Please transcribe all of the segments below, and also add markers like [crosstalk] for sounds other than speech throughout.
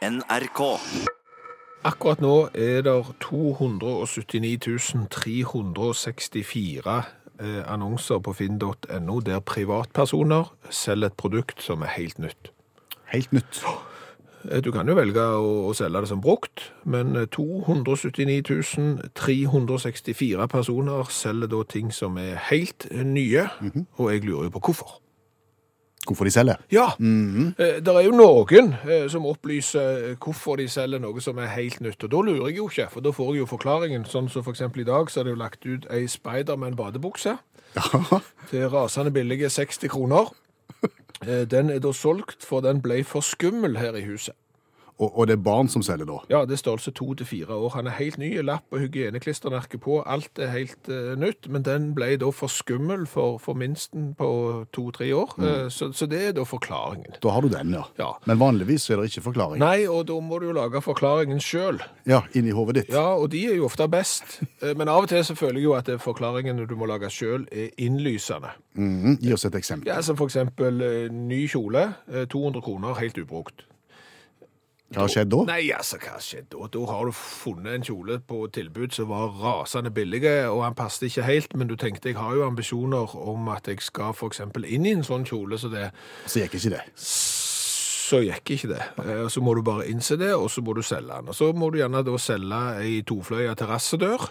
NRK. Akkurat nå er det 279 364 eh, annonser på finn.no der privatpersoner selger et produkt som er helt nytt. Helt nytt. Eh, Du kan jo velge å, selge det som brukt, men eh, 279 364 personer selger da ting som er helt nye, og jeg lurer jo på hvorfor. Hvorfor de selger? Ja, eh, det er jo noen eh, som opplyser hvorfor de selger noe som er helt nytt, og da lurer jeg jo ikke, for da får jeg jo forklaringen, sånn som eksempel i dag, så er det jo lagt ut ei Spiderman badebukse Ja. [laughs] til rasende billige 60 kroner. Eh, Den er da solgt, for den ble for skummel her i huset. Og, og det er barn som selger da? Ja, det er størrelse to til fire år. Han er helt ny, lapp og hygieneklistremerke på. Alt er helt uh, nytt, men den ble da for skummel for, for minsten på to-tre år. Eh, så, så det er da forklaringen. Da har du den, ja. Ja. Men vanligvis er det ikke forklaring. Nei, og da må du jo lage forklaringen sjøl. Ja, inni hodet ditt. Ja, og de er jo ofte best. Uh, Men av og til så føler jeg jo at forklaringen du må lage sjøl, er innlysende. Mhm. Gi oss et eksempel. Ja, som for eksempel ny kjole, eh, 200 kroner, helt ubrukt. Hva har skjedd da? Nei, altså, hva skjedde da? Da har du funnet en kjole på tilbud som var rasende billig, og han passet ikke helt, men du tenkte, jeg har jo ambisjoner om at jeg skal eksempel inn i en sånn kjole, så det, Så gikk ikke det. Så gikk ikke det. Eh, Så må du bare innse det, og så må du selge den. Og så må du gjerne da selge ei tofløya terrassedør,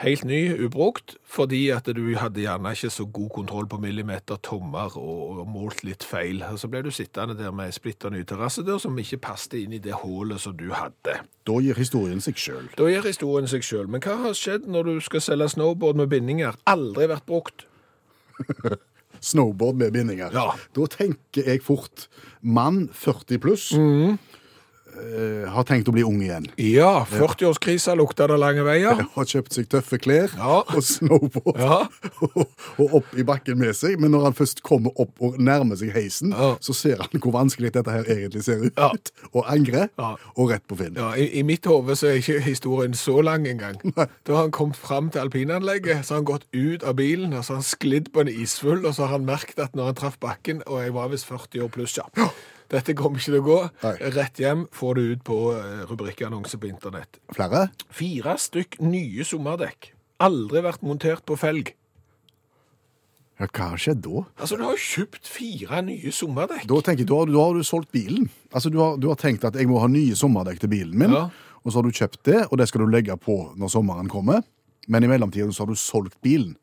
helt ny, ubrukt, fordi at du hadde gjerne ikke så god kontroll på millimeter tommer og, og målt litt feil. Og så ble du sittende der med ei splitter ny terrassedør som ikke passet inn i det hullet som du hadde. Da gir historien seg sjøl. Da gir historien seg sjøl. Men hva har skjedd når du skal selge snowboard med bindinger? Aldri vært brukt. [laughs] Snowboard med bindinger. Ja. Da tenker jeg fort mann 40 pluss Mhm. Eh, har tenkt å bli ung igjen. Ja, 40-årskrisa lukta det lange veier. Har kjøpt seg tøffe klær Ja. og snowboard Ja. og, [laughs] og opp i bakken med seg. Men når han først kommer opp og nærmer seg heisen, Ja. så ser han hvor vanskelig dette her egentlig ser ut. Og [laughs] angrer, og rett på Finn. Ja, i, I mitt hode så er ikke historien så lang engang. Da har han kommet fram til alpinanlegget, så har han gått ut av bilen, og så har han sklidd på en isfull, og så har han merket at når han traff bakken, og jeg var visst 40 år pluss, ja. Dette kommer ikke til å gå. Nei. Rett hjem, får du ut på eh, rubrikkannonse på internett. Flere? Fire stykk nye sommerdekk. Aldri vært montert på felg. Ja, hva har skjedd da? Altså, du har jo kjøpt fire nye sommerdekk. Da tenker jeg, da har, du- da har du solgt bilen. Altså, du har, du har tenkt at jeg må ha nye sommerdekk til bilen min, Ja. og så har du kjøpt det, og det skal du legge på når sommeren kommer. Men i mellomtiden så har du solgt bilen,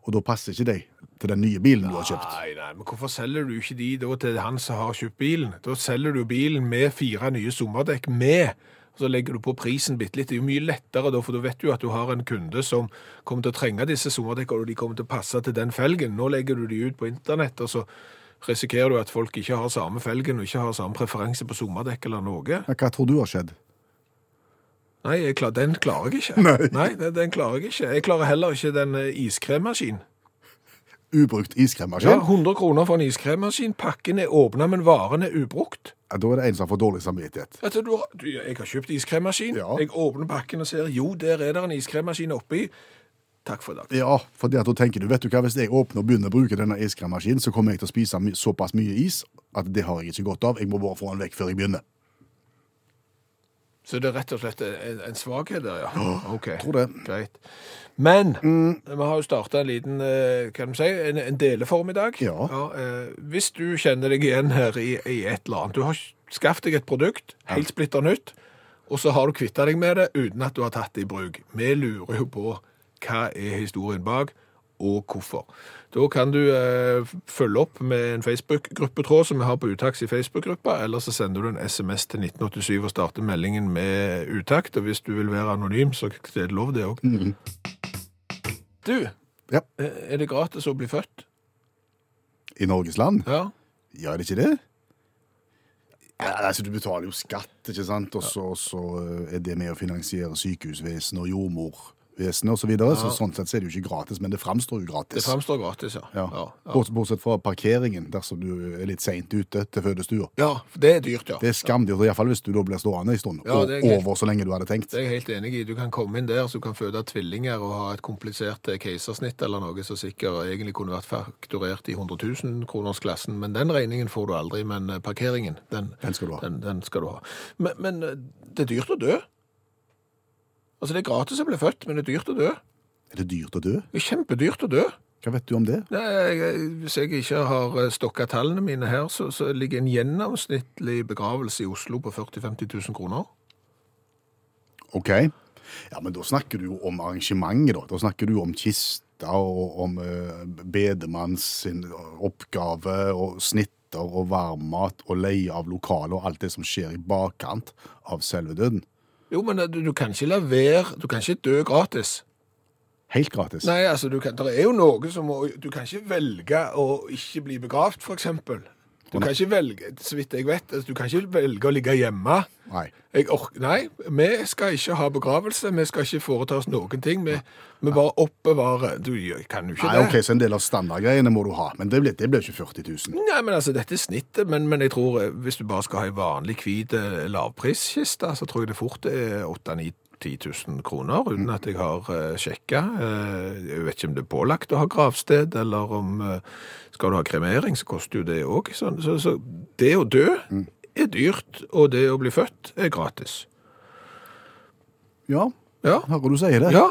og da passer ikke de til den nye bilen du har kjøpt. Nei, nei, men hvorfor selger du ikke de da til han som har kjøpt bilen? Da selger du bilen med fire nye sommerdekk med, og så legger du på prisen bitte litt. Det er jo mye lettere da, for da vet du at du har en kunde som kommer til å trenge disse sommerdekkene, og de kommer til å passe til den felgen. Nå legger du de ut på internett, og så risikerer du at folk ikke har samme felgen, og ikke har samme preferanse på sommerdekk eller noe. Hva tror du har skjedd? Nei, klar, den klarer jeg ikke. Nei, den, den klarer jeg ikke. Jeg klarer heller ikke den eh, iskremmaskin. Ubrukt Ja, 100 kroner for en iskremmaskin. Pakken er åpna, men varen er ubrukt. Ja, da er det en som fått dårlig samvittighet. Altså, du, du, jeg har kjøpt iskremmaskin. Ja. Jeg åpner pakken og ser jo, der er det en iskremmaskin oppi. Takk for i dag. Ja, for da tenker du, vet du hva, hvis jeg åpner og begynner å bruke denne iskremmaskinen, så kommer jeg til å spise my såpass mye is at det har jeg ikke godt av. Jeg må bare få den vekk før jeg begynner. Så det er rett og slett en, en svakhet der, ja. Ok, tror det. greit. Men vi har jo starta en liten eh, kan du si, en, en deleform i dag. Ja. eh, hvis du kjenner deg igjen her i, i et eller annet Du har skaffet deg et produkt, helt splitter nytt, og så har du kvitta deg med det uten at du har tatt det i bruk. Vi lurer jo på hva er historien bak, og hvorfor. Da kan du eh, følge opp med en Facebook-gruppetråd som vi har på Utaks i Facebook-gruppa, eller så sender du en SMS til 1987 og starter meldingen med utakt, og hvis du vil være anonym, så er det lov det òg. Du, Ja. eh, er det gratis å bli født? I Norges land? Ja. Ja, er det ikke det? Ja, altså, Du betaler jo skatt, ikke sant? Og så, så eh, er det med å finansiere sykehusvesen og helsevesenet osv. Så, videre, så sånn sett er det jo ikke gratis, men det framstår jo gratis. Det framstår gratis, ja. Ja. Ja, ja. Bortsett fra parkeringen, dersom du er litt seint ute til fødestua. ja, det er dyrt, ja. Det er skamdyrt, iallfall hvis du da blir stående en stund, Ja, og er over så lenge du hadde tenkt. Det er jeg helt enig i. Du kan komme inn der, så du kan føde tvillinger og ha et komplisert eh, keisersnitt eller noe som sikkert egentlig kunne vært fakturert i 100 000-kronersklassen, men den regningen får du aldri. Men eh, parkeringen, den, Den skal du ha. Den, den skal du ha. Men, men eh, det er dyrt å dø. Altså, det er gratis å bli født, men det er dyrt å dø. Er det dyrt å dø? Det er kjempedyrt å dø. Hva vet du om det? Nei, jeg, hvis jeg ikke har eh, stokka tallene mine her, så, så ligger en gjennomsnittlig begravelse i Oslo på 40 000-50 000 kroner. OK. Ja, men da snakker du jo om arrangementet, da. Da snakker du jo om kista og om uh, bedemanns oppgave og snitter og varmmat og leie av lokaler og alt det som skjer i bakkant av selve døden. Jo, men du, du kan ikke la være Du kan ikke dø gratis. Helt gratis. Nei, altså, du kan, det er jo noe som må Du kan ikke velge å ikke bli begravd, for eksempel. Du kan ikke velge, så vidt jeg vet, altså, du kan ikke velge å ligge hjemme. Nei. Nei, vi skal ikke ha begravelse, vi skal ikke foreta oss noen ting. Vi, vi bare oppbevarer Du kan jo ikke Nei, det. ok, Så en del av standardgreiene må du ha, men det blir, det blir ikke 40 000. Nei, men altså, dette er snittet, men, men jeg tror eh, hvis du bare skal ha en vanlig hvit eh, lavpriskiste, så tror jeg det fort er 8-9 10 000 kroner, uten at jeg har uh, sjekka. Eh, jeg vet ikke om det er pålagt å ha gravsted, eller om eh, skal du ha kremering, så koster jo det òg. Så, så, så det å dø er dyrt, og det å bli født er gratis. Ja, Ja. hører du sier det. Ja,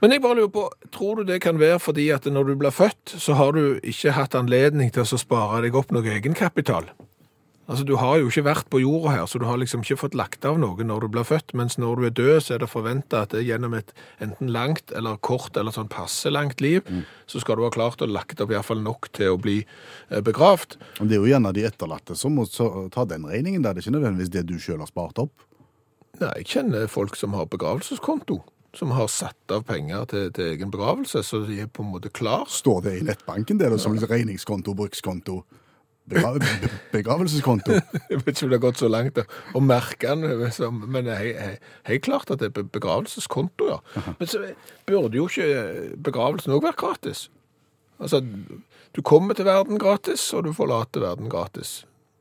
men jeg bare lurer på, tror du det kan være fordi at når du blir født, så har du ikke hatt anledning til å spare deg opp noe egenkapital? Altså, du har jo ikke vært på jorda her, så du har liksom ikke fått lagt av noe når du blir født, mens når du er død, så er det forventet at det gjennom et enten langt eller kort eller sånn passe langt liv, så skal du ha klart å lagt opp i hvert fall nok til å bli eh, begravd. Men Det er jo gjerne de etterlatte som må ta den regningen. der. Det er ikke nødvendigvis det du sjøl har spart opp. Nei, jeg kjenner folk som har begravelseskonto, som har satt av penger til, til egen begravelse, så de er på en måte klar. Står det i nettbanken, det er det som regningskonto, brukskonto, begravelseskonto? [laughs] Jeg vet ikke om det har gått så langt da, å merke den, men helt klart at det er begravelseskonto, ja. Men så burde jo ikke begravelsen også være gratis. Altså, du kommer til verden gratis, og du forlater verden gratis.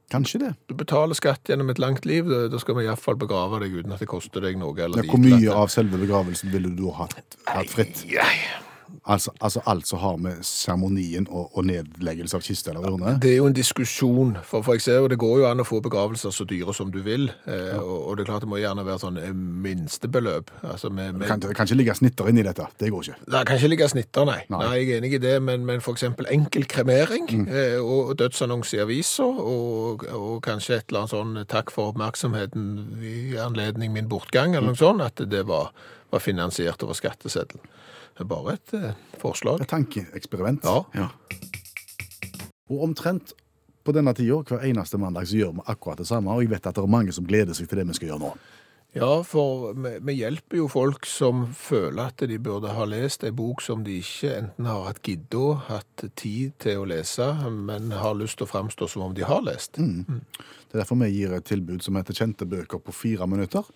Kanskje det. Du betaler skatt gjennom et langt liv, da skal vi i hvert fall begrave deg uten at det koster deg noe. Eller Ja, hvor mye av selve begravelsen ville du ha hatt, hatt fritt? Nei, Altså, altså alt som har med seremonien og, og nedleggelse av kiste eller urne? Det er jo en diskusjon, for, for jeg ser jo det går jo an å få begravelser så dyre som du vil, eh, og, og det er klart det må gjerne være sånn eh, minstebeløp. Altså med, med, Kan, kan ikke ligge snitter inni dette. Det går ikke. Det kan ikke ligge snitter, nei. Nei. nei. Jeg er enig i det, men, men eksempel enkel kremering eh, og dødsannonse i aviser, og, og kanskje et eller annet sånn takk for oppmerksomheten i anledning min bortgang, eller noe sånt, at det var, var finansiert over skatteseddelen. Det er bare et eh, forslag. Et tankeeksperiment. Ja. Og omtrent på denne tida, hver eneste mandag, så gjør vi akkurat det samme. Og jeg vet at det er mange som gleder seg til det vi skal gjøre nå. Ja, for vi, vi hjelper jo folk som føler at de burde ha lest en bok som de ikke enten har hatt gidda, hatt tid til å lese, men har lyst til å framstå som om de har lest. Det er derfor vi gir et tilbud som heter Kjente bøker på fire minutter.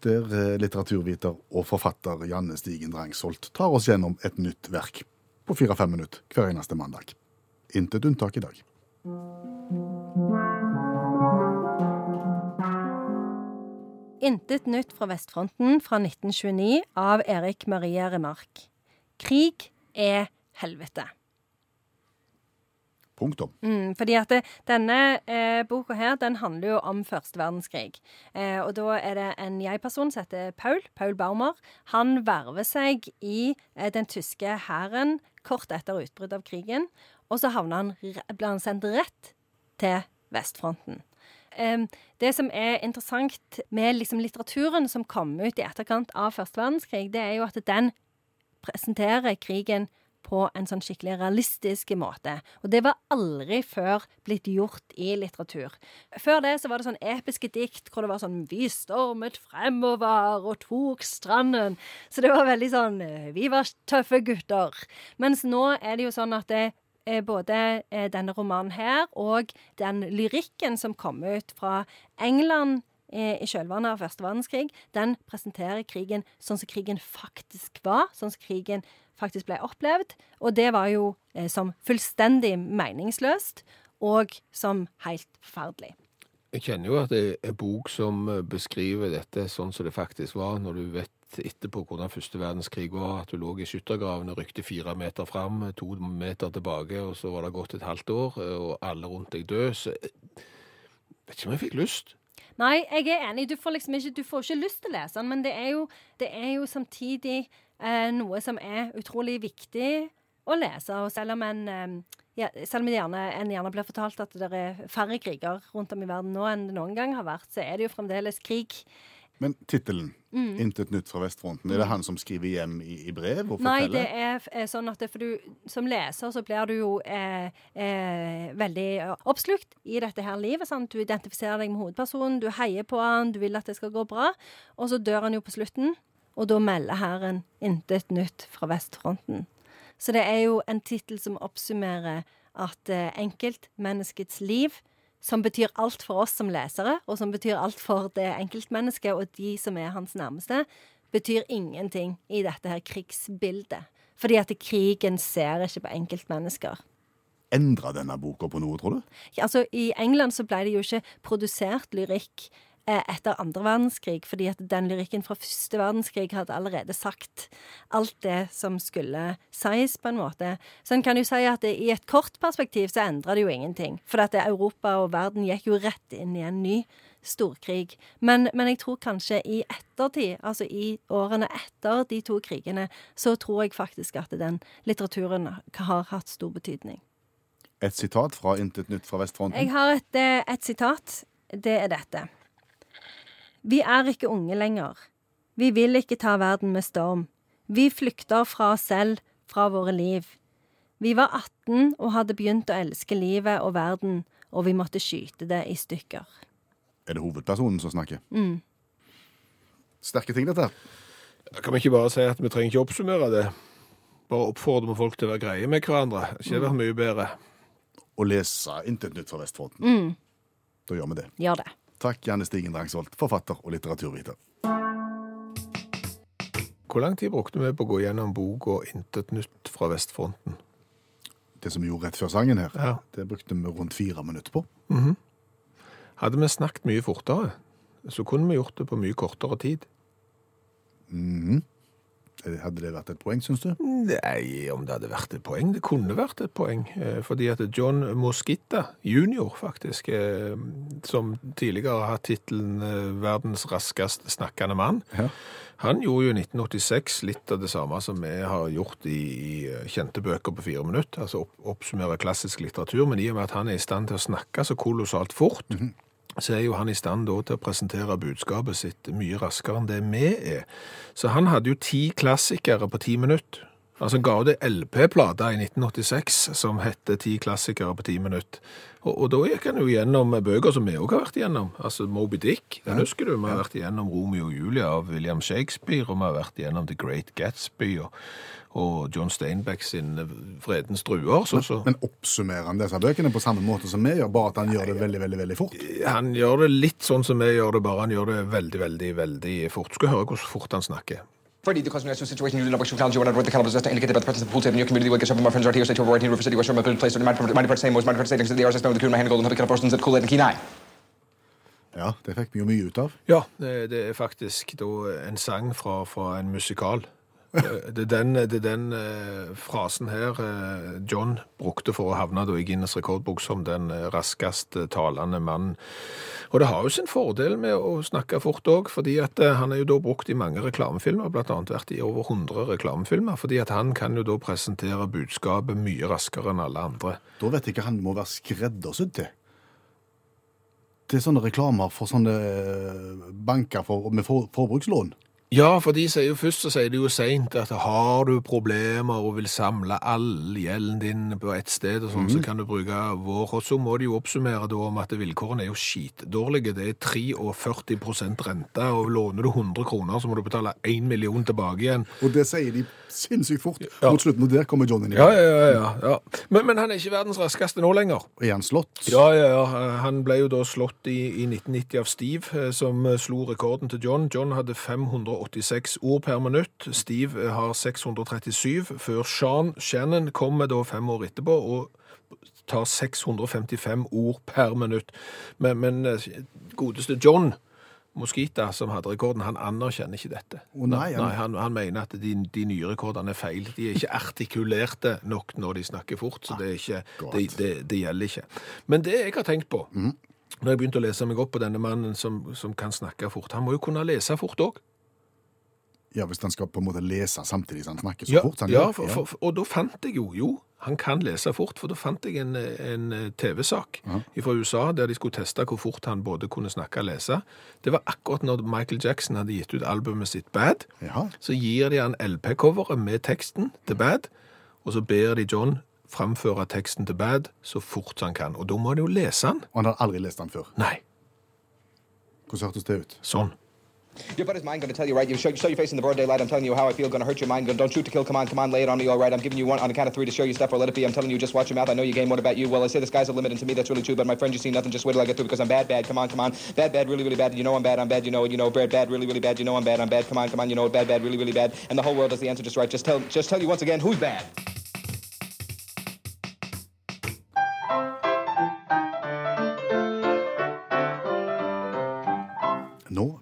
Der eh, litteraturviter og forfatter Janne Stigen Drangsholt tar oss gjennom et nytt verk på fire-fem minutter hver eneste mandag. Intet unntak i dag. Intet nytt fra Vestfronten fra 1929 av Erik Maria Remark. Krig er helvete. Punktum. Mm, fordi at denne eh, boka her, den handler jo om første verdenskrig. Eh, og da er det en jeg-person som heter Paul, Paul Baumer. Han verver seg i eh, den tyske hæren kort etter utbruddet av krigen. Og så havner han, blir han sendt rett til vestfronten. Det som er interessant med liksom litteraturen som kom ut i etterkant av første verdenskrig, det er jo at den presenterer krigen på en sånn skikkelig realistisk måte. Og det var aldri før blitt gjort i litteratur. Før det så var det sånn episke dikt hvor det var sånn Vi stormet fremover og tok stranden. Så det var veldig sånn Vi var tøffe gutter. Mens nå er det jo sånn at det både eh, denne romanen her og den lyrikken som kom ut fra England i, i kjølvannet av første verdenskrig, den presenterer krigen sånn som krigen faktisk var. Sånn som krigen faktisk ble opplevd. Og det var jo eh, som fullstendig meningsløst, og som helt forferdelig. Jeg kjenner jo at det er bok som eh, beskriver dette sånn som det faktisk var, når du vet etterpå hvordan første verdenskrig var, at du lå i skyttergravene, rykte fire meter fram, to meter tilbake, og så var det gått et halvt år, eh, og alle rundt deg døde. Så jeg vet ikke om jeg fikk lyst. Nei, jeg er enig. Du får liksom ikke, du får ikke lyst til å lese den, men det er jo, det er jo samtidig eh, noe som er utrolig viktig å lese. Og selv om en, eh, ja, selv om gjerne, en gjerne blir fortalt at det er færre kriger rundt om i verden nå enn det noen gang har vært, så er det jo fremdeles krig. Men tittelen, Mm. 'Intet nytt fra vestfronten', er det han som skriver hjem i, i brev og Nei, forteller? det er, er sånn at det, for du, som leser så blir du jo eh, eh, veldig oppslukt i dette her livet. Sant? Du identifiserer deg med hovedpersonen, du heier på han, du vil at det skal gå bra. Og så dør han jo på slutten, og da melder Hæren 'intet nytt fra vestfronten'. Så det er jo en tittel som oppsummerer at eh, enkeltmenneskets liv, som betyr alt for oss som lesere, og som betyr alt for det enkeltmennesket og de som er hans nærmeste, betyr ingenting i dette her krigsbildet. Fordi at krigen ser ikke på enkeltmennesker. Endra denne boka på noe, tror du? Ja, Altså, I England så ble det jo ikke produsert lyrikk etter andre verdenskrig, fordi at den lyrikken fra første verdenskrig hadde allerede sagt alt det som skulle sies, på en måte. Så en kan jo si at det, i et kort perspektiv så endra det jo ingenting. For at det, Europa og verden gikk jo rett inn i en ny storkrig. Men, men jeg tror kanskje i ettertid, altså i årene etter de to krigene, så tror jeg faktisk at den litteraturen har hatt stor betydning. Et sitat fra 'Intet nytt fra vestfronten'. Jeg har et, eh, et sitat. Det er dette. Vi er ikke unge lenger. Vi vil ikke ta verden med storm. Vi flykter fra oss selv, fra våre liv. Vi var 18 og hadde begynt å elske livet og verden, og vi måtte skyte det i stykker. Er det hovedpersonen som snakker? Mm. Sterke ting, dette. her. Kan vi ikke bare si at vi trenger ikke oppsummere det. Bare oppfordre folk til å være greie med hverandre. Ikke det være mye bedre? Å lese 'Intet nytt fra vestfronten'. Mm. Da gjør vi det. Gjør det. Takk, Janne Stigen Drangsvold, forfatter og litteraturviter. Hvor lang tid brukte vi på å gå gjennom boka 'Intet nytt fra vestfronten'? Det som vi gjorde rett før sangen her, Ja. det brukte vi rundt fire minutter på. Hadde vi snakket mye fortere, så kunne vi gjort det på mye kortere tid. Mhm. Hadde det vært et poeng, syns du? Nei, om det hadde vært et poeng. Det kunne vært et poeng. eh, Fordi at John Mosquitta junior, faktisk, eh, som tidligere har hatt tittelen eh, 'Verdens raskest snakkende mann', Ja. han gjorde jo i 1986 litt av det samme som vi har gjort i, kjente bøker på fire minutter. Altså opp, oppsummere klassisk litteratur. Men i og med at han er i stand til å snakke så kolossalt fort, så er jo han i stand til å presentere budskapet sitt mye raskere enn det vi er. Så han hadde jo ti klassikere på ti minutter. Altså han ga ut ei LP-plate i 1986 som hette Ti klassikere på ti minutter. Og, og da gikk han jo gjennom bøker som vi òg har vært igjennom. Altså Moby Dick, den husker du. Vi har vært igjennom Romeo og Julia av William Shakespeare, og vi har vært igjennom The Great Gatsby og, og John Steinbeck sin Vredens druer. Så, så. Men oppsummerer han disse bøkene på samme måte som vi gjør, bare at han gjør det veldig, veldig veldig fort? Han gjør det litt sånn som vi gjør det, bare han gjør det veldig, veldig veldig fort. Skal høre hvor fort han snakker. Freddie, the customary situation you know, which challenge you what the cannabis just indicated by the presence of pool table in your community will get some of my friends are here, say to avoid River City, where some good place, or the mighty part same was mighty part stating the RSS the cool, my hand golden, have the persons at cool and keen eye. Ja, det fikk vi jo mye ut av. Ja, det det er faktisk da en sang fra, fra en musikal. Eh, Det er den, det er den eh, frasen her eh, John brukte for å havne da i Guinness rekordbok som den eh, raskest eh, talende mannen. Og det har jo sin fordel med å snakke fort òg, fordi at eh, han er jo da brukt i mange reklamefilmer, annet vært i over 100 reklamefilmer, fordi at han kan jo da presentere budskapet mye raskere enn alle andre. Da vet jeg ikke han må være skreddersydd til. Er sånne reklamer for sånne banker for, med for, forbrukslån. Ja, for de sier jo først så sier de jo seint at har du problemer og vil samle all gjelden din på ett sted, og sånn, så kan du bruke vår. Og så må de jo oppsummere da om at vilkårene er jo skitdårlige. Det er 43% rente, og låner du 100 kroner, så må du betale 1 million tilbake igjen. Og det sier de sinnssykt fort Ja. mot slutten, og der kommer John inn. Ja, ja, ja. ja, ja. Men, men han er ikke verdens raskeste nå lenger. Er han slått? Ja, ja, ja. Han ble jo da slått i, i 1990 av Steve, eh, som eh, slo rekorden til John. John hadde 586 ord per minutt. Steve har 637, før Sean Shannon kommer da fem år etterpå og tar 655 ord per minutt. Men, men eh, godeste John Moskita, som hadde rekorden, han anerkjenner ikke dette. Oh, nei, han- nei han, han mener at de, de nye rekordene er feil. De er ikke artikulerte nok når de snakker fort, så det, er ikke, det, det, det gjelder ikke. Men det jeg har tenkt på, når jeg begynte å lese meg opp på denne mannen som, som kan snakke fort, han må jo kunne lese fort òg. Ja, Hvis han skal på en måte lese samtidig som han snakker så Ja, fort. Han ja, for, for, for, og da fant jeg jo Jo, han kan lese fort, for da fant jeg en, en eh, TV-sak fra USA der de skulle teste hvor fort han både kunne snakke og lese. Det var akkurat når Michael Jackson hadde gitt ut albumet sitt Bad. Ja. Så gir de han LP-coveret med teksten til Bad, og så ber de John framføre teksten til Bad så fort han kan. Og da må han jo lese den. Og han har aldri lest den før. Nei, Hvordan hørtes det ut? sånn. Your buddy's mind gonna tell you, right? You show, show your face in the broad daylight. I'm telling you how I feel. Gonna hurt your mind. Gonna, don't shoot to kill. Come on, come on, lay it on me. All right. I'm giving you one on the count of three to show you stuff or let it be. I'm telling you, just watch your mouth. I know you game. What about you? Well, I say the sky's the limit, and to me that's really true. But my friend, you see nothing. Just wait till I get through because I'm bad, bad. Come on, come on. Bad, bad, really, really bad. You know I'm bad. I'm bad. You know, you know, bad, bad, really, really bad. You know I'm bad. I'm bad. Come on, come on. You know, it. bad, bad, really, really bad. And the whole world does the answer just right. Just tell, just tell you once again who's bad.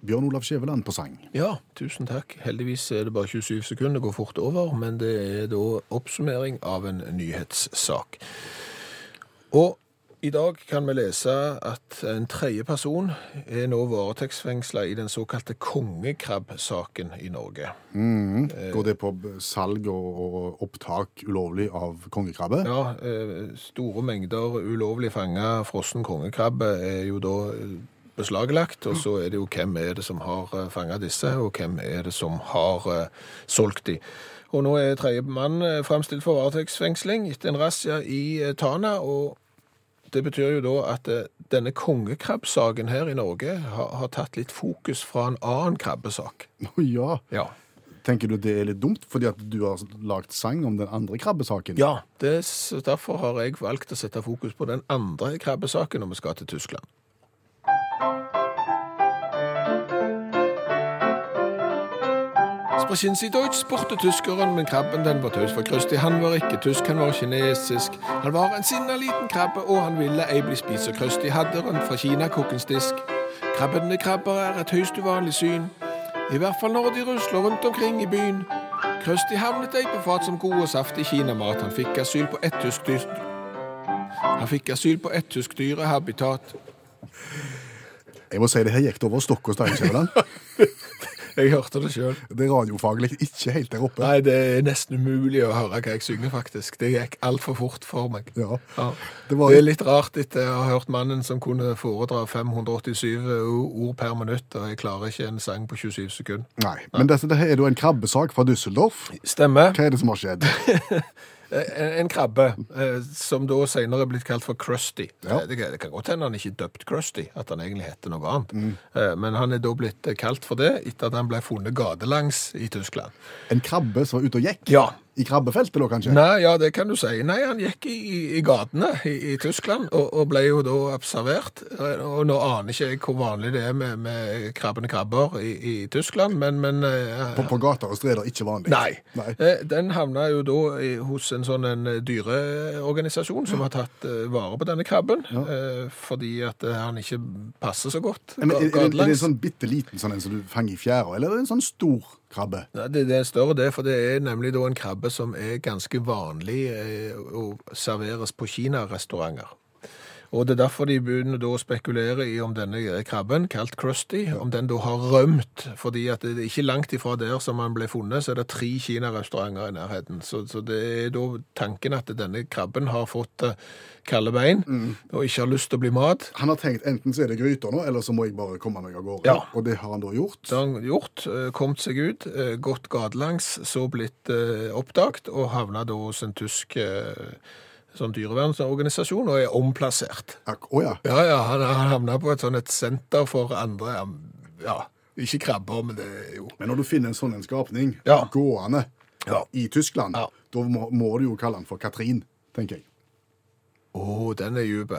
Bjørn Olav Skjæveland på sang. Ja, tusen takk. Heldigvis er det bare 27 sekunder, det går fort over, men det er da oppsummering av en nyhetssak. Og i dag kan vi lese at en tredje person er nå varetektsfengsla i den såkalte kongekrabbsaken i Norge. Går det på salg og, og opptak ulovlig av kongekrabbe? Ja, eh, store mengder ulovlig fanga frossen kongekrabbe er jo da eh, beslaglagt, og så er det jo hvem er det som har fanga disse, og hvem er det som har eh, solgt de. Og nå er tredje mann eh, fremstilt for varetektsfengsling etter en razzia i eh, Tana, og det betyr jo da at eh, denne kongekrabbsaken her i Norge har, har tatt litt fokus fra en annen krabbesak. Ja. Ja. Tenker du det er litt dumt fordi at du har lagt sang om den andre krabbesaken? Ja, det, er derfor har jeg valgt å sette fokus på den andre krabbesaken når vi skal til Tyskland. Sprechen Sie Deutsch, spurte tyskeren, men krabben den var taus for Krusty. Han var ikke tysk, han var kinesisk. Han var en sinna liten krabbe, og han ville ei bli spist, så Krusty hadde den fra Kinakokkens disk. Krabbende krabber er et høyst uvanlig syn, i hvert fall når de rusler rundt omkring i byen. Krusty havnet ei på fat som god og saftig kinamat. Han fikk asyl på ett tysk dyr... Han fikk asyl på ett tysk dyrehabitat. Jeg må si det her gikk det over stokk og stein, Skjæveland. [laughs] Jeg hørte det sjøl. Det er radiofaglig ikke helt der oppe. Nei, det er nesten umulig å høre hva jeg synger, faktisk. Det gikk altfor fort for meg. Ja. Ja. Det var Det er litt rart etter å ha hørt mannen som kunne foredra 587 ord per minutt, og jeg klarer ikke en sang på 27 sekunder. Nei, men dette, dette er jo en krabbesak fra Düsseldorf. Stemmer. Hva er det som har skjedd? [laughs] En, en krabbe, eh, som da senere er blitt kalt for Krusty. Ja. Eh, Det, kan- det kan godt hende han ikke er døpt Krusty, at han egentlig heter noe annet. Mm. Eh, Men han er da blitt eh, kalt for det etter at han ble funnet gatelangs i Tyskland. En krabbe som var ute og gikk? Ja. I krabbefeltet, da, kanskje? Nei, ja, det kan du si. Nei, han gikk i, i, gatene i, i Tyskland og, og ble jo da observert. Og nå aner ikke jeg hvor vanlig det er med, med krabbende krabber i, i Tyskland, men, men eh, På, på gater og streder ikke vanlig? Nei. Nei. Eh, Den havna jo da i, hos en sånn en dyreorganisasjon som har tatt eh, vare på denne krabben, eh, fordi at han ikke passer så godt Men er, er, er, det en sånn bitte liten sånn en som du fanger i fjæra, eller er det en sånn stor krabbe? Det, det er større det, for det er nemlig da en krabbe som er ganske vanlig eh, å serveres på kinarestauranter. Og det er derfor de begynner å spekulere i om denne krabben, kalt Krusty, om den da har rømt. Fordi at det er ikke langt ifra der som han ble funnet, så er det tre kinarestauranter i nærheten. Så, så det er da tanken at denne krabben har fått eh, kalde bein og ikke har lyst til å bli mat. Han har tenkt enten så er det gryter nå, eller så må jeg bare komme meg av gårde. Ja. Og det har han da gjort. Det har han gjort, eh, kommet seg ut, eh, gått gatelangs, så blitt oppdaget, og havna da hos en tysk sånn dyrevernsorganisasjon, og er omplassert. Å oh, ja. Ja, ja, han har havna på et sånn et senter for andre, ja, ikke krabber, men det er jo Men når du finner en sånn en skapning Ja. gående Ja. i Tyskland, da må, må du jo kalle den for Katrin, tenker jeg. Å, den er dyp.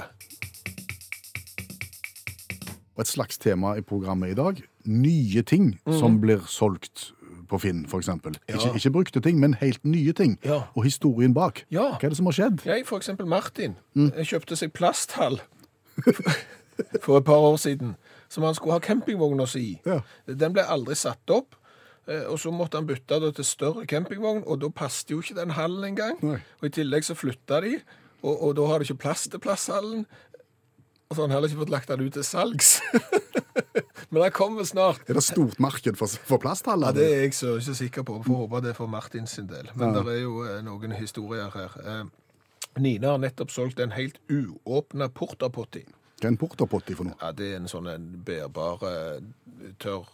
Et slags tema i programmet i dag, nye ting som blir solgt på Finn, eksempel. Ja. Ikke, ikke brukte ting, men helt nye ting. Ja. Og historien bak. Ja. Hva er det som har skjedd? Jeg, eksempel Martin, mm. kjøpte seg plasthall [laughs] for et par år siden, som han skulle ha campingvogna si i. Ja. Den ble aldri satt opp, eh, og så måtte han bytte det til større campingvogn, og da passet jo ikke den hallen engang. Og i tillegg så flytta de, og, og da har de ikke plass til plasthallen. Og så har han heller ikke fått lagt den ut til salgs. [laughs] Men den kommer snart. Er det stort marked for, for plasthaller? Ja, Det er jeg så ikke sikker på. Får håpe det er for Martins sin del. Men Ja. det er jo eh, noen historier her. Eh, Nina har nettopp solgt en helt uåpna portapotti. Hva er en portapotti for noe? Ja, det er en sånn en bærbar, eh, tørr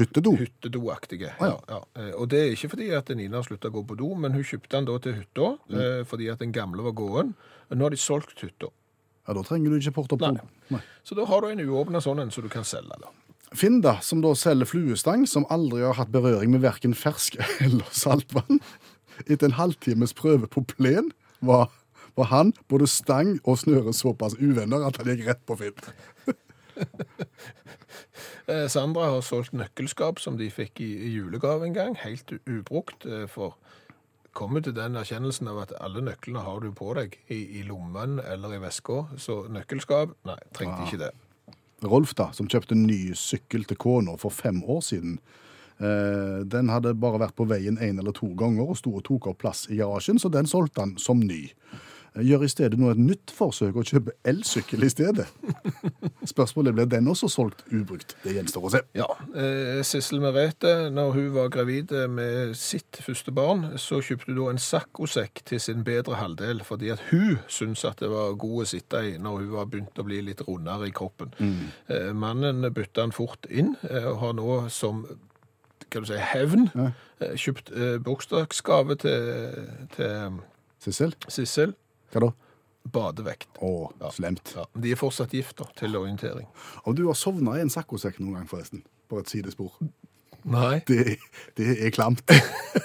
Hyttedo? Hyttedoaktige. Ah, ja. ja. Og det er ikke fordi at Nina har slutta å gå på do, men hun kjøpte den da til hytta Mm. fordi at den gamle var gåen. Nå har de solgt hytta. Ja, Da trenger du ikke porterpotti. Nei. Nei. Så da har du en uåpna sånn en som du kan selge. da. Finn, da, som da selger fluestang, som aldri har hatt berøring med verken fersk [laughs] eller saltvann. Etter en halvtimes prøve på plen var, var han, både stang og snøre, såpass uvenner at han gikk rett på Finn. [laughs] Eh, Sandra har solgt nøkkelskap som de fikk i, i julegave en gang, helt ubrukt. eh, For kommer til den erkjennelsen av at alle nøklene har du på deg i, i lommen eller i veska. Så nøkkelskap, nei, trengte ikke det. Rolf, da, som kjøpte en ny sykkel til kona for fem år siden. Eh, den hadde bare vært på veien én eller to ganger og sto og tok opp plass i garasjen, så den solgte han som ny. Eh, Gjør i stedet nå et nytt forsøk å kjøpe elsykkel i stedet. [laughs] Spørsmålet blir den også solgt ubrukt. Det gjenstår å se. Ja, eh, Sissel Merete, når hun var gravid eh, med sitt første barn, så kjøpte hun da en saccosekk til sin bedre halvdel, fordi at hun syntes at det var god å sitte i når hun var begynt å bli litt rundere i kroppen. Mm. mannen bytta han fort inn, eh, og har nå som kan du si, hevn ja. kjøpt eh, bursdagsgave til, til Sissel, Sissel. Hva da? Badevekt. Å, slemt. Ja, de er fortsatt gift da, til orientering. Og du har sovna i en saccosekk noen gang, forresten? På et sidespor. Nei. Det, det er klamt. [laughs]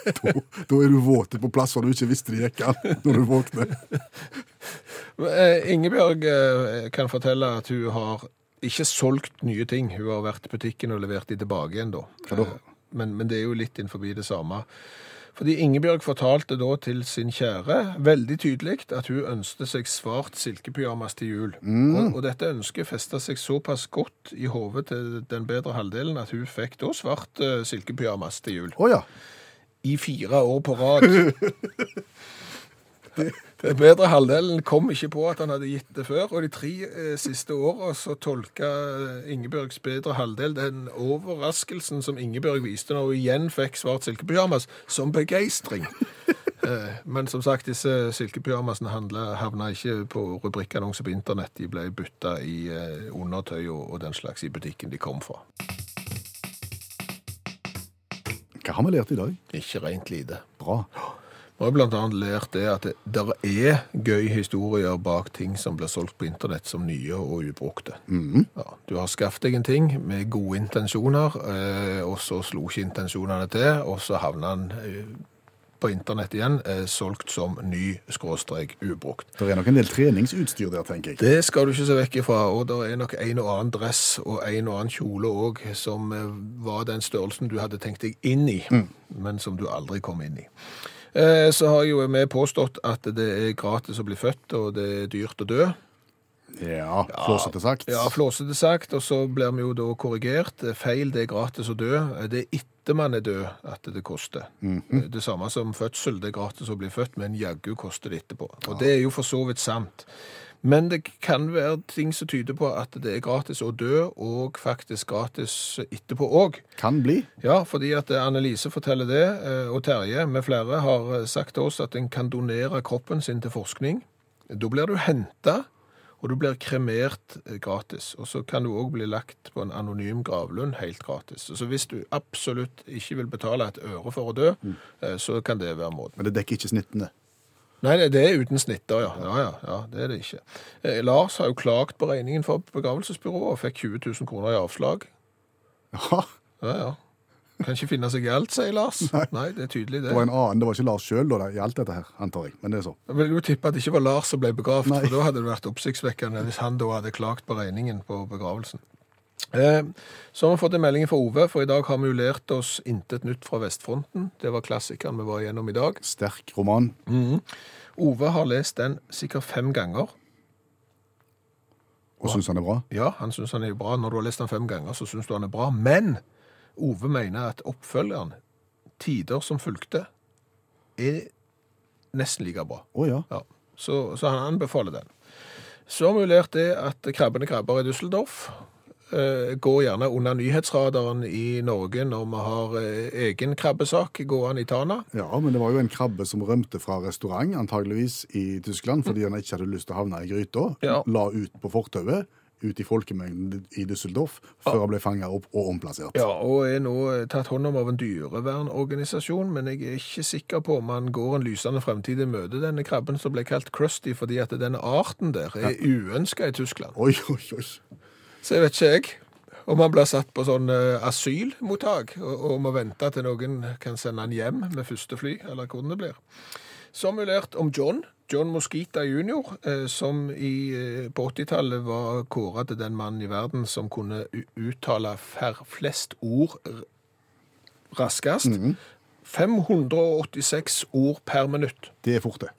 Da, da er du våt på plasser du ikke visste det gikk an når du våkner. Eh, Ingebjørg eh, kan fortelle at hun har ikke solgt nye ting. Hun har vært i butikken og levert de tilbake igjen da? Eh, Men, men det er jo litt innenfor det samme. Fordi Ingebjørg fortalte da til sin kjære veldig tydelig at hun ønsket seg svart silkepyjamas til jul. Og, og dette ønsket festet seg såpass godt i hodet til den bedre halvdelen at hun fikk da svart uh, silkepyjamas til jul. Oh, ja. I fire år på rad. [laughs] Den bedre halvdelen kom ikke på at han hadde gitt det før, og de tre eh, siste åra så tolka eh, Ingebjørgs bedre halvdel den overraskelsen som Ingebjørg viste når hun igjen fikk svart silkepyjamas, som begeistring. Eh, Men som sagt, disse silkepyjamasene havna ikke på rubrikkannonser på internett. De ble bytta i eh, undertøy og, og den slags i butikken de kom fra. Hva har vi lært i dag? Ikke rent lite. Bra. Vi har annet lært det at det der er gøy historier bak ting som blir solgt på internett som nye og ubrukte. Ja, du har skaffet deg en ting med gode intensjoner, eh, og så slo ikke intensjonene til, og så havna den eh, på internett igjen, eh, solgt som ny skråstrek ubrukt. Det er nok en del treningsutstyr der, tenker jeg. Det skal du ikke se vekk ifra, og det er nok en og annen dress og en og annen kjole òg som var den størrelsen du hadde tenkt deg inn i, men som du aldri kom inn i. Eh, Så har jo vi påstått at det er gratis å bli født, og det er dyrt å dø. Ja, flåsete sagt. Ja, flåsete sagt, og så blir vi jo da korrigert. Feil, det er gratis å dø. Det er etter man er død at det koster. Det samme som fødsel, det er gratis å bli født, men jaggu koster det etterpå. Og det er jo for så vidt sant. Men det kan være ting som tyder på at det er gratis å dø, og faktisk gratis etterpå òg. Kan bli. Ja, fordi at Annelise forteller det, eh, og Terje med flere har eh, sagt til oss at en kan donere kroppen sin til forskning. Da blir du henta, og du blir kremert eh, gratis. Og så kan du òg bli lagt på en anonym gravlund helt gratis. Så hvis du absolutt ikke vil betale et øre for å dø, mm. så kan det være måten. Men det dekker ikke snittene. Nei, det er uten snitter, ja. Ja, ja, ja det er det ikke. Eh, Lars har jo klagt på regningen for begravelsesbyrået og fikk 20 000 kroner i avslag. Ja, Ja, ja. Kan ikke finne seg i alt, sier Lars. Nei, det er tydelig det. det var en annen, det var ikke Lars sjøl i alt dette her, antar jeg. Men det er så. Jeg vil jo tippe at det ikke var Lars som ble begravd, Nei. for da hadde det vært oppsiktsvekkende hvis han da hadde klagt på regningen på begravelsen. Eh, så har vi fått en melding fra Ove, for i dag har vi jo lært oss intet nytt fra Vestfronten. Det var klassikeren vi var igjennom i dag. Sterk roman. Ove har lest den sikkert fem ganger. Og syns han er bra. Ja, han syns han er bra. Når du har lest den fem ganger, så syns du han er bra. Men Ove mener at oppfølgeren, Tider som fulgte, er nesten like bra. Oh, ja. Ja, så, så han anbefaler den. Så har vi jo lært det at Krabbene krabber i Düsseldorf går gjerne under nyhetsradaren i Norge når vi har eh, egen krabbesak gående i Tana. Ja, men det var jo en krabbe som rømte fra restaurant, antageligvis i Tyskland, fordi han ikke hadde lyst til å havne i gryta. Ja. La ut på fortauet, ut i folkemengden i Düsseldorf, før han ble fanga opp og omplassert. Ja, og er nå eh, tatt hånd om av en dyrevernorganisasjon, men jeg er ikke sikker på om han går en lysende fremtid i møte, denne krabben som ble kalt Krusty, fordi at denne arten der er uønska i Tyskland. Oi, oi, oi. Så jeg vet ikke jeg om han blir satt på sånn eh, asylmottak og, og må vente til noen kan sende han hjem med første fly, eller hvordan det blir. Vi lært om John, John Mosquita jr., eh, som i, eh, på 80-tallet var kåret til den mannen i verden som kunne uttale flest ord raskest. 586 ord per minutt. Det er fort, det.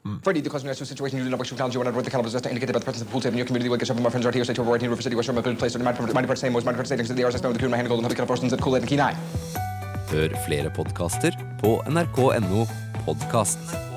Nine. Hør flere podkaster på nrk.no podkast.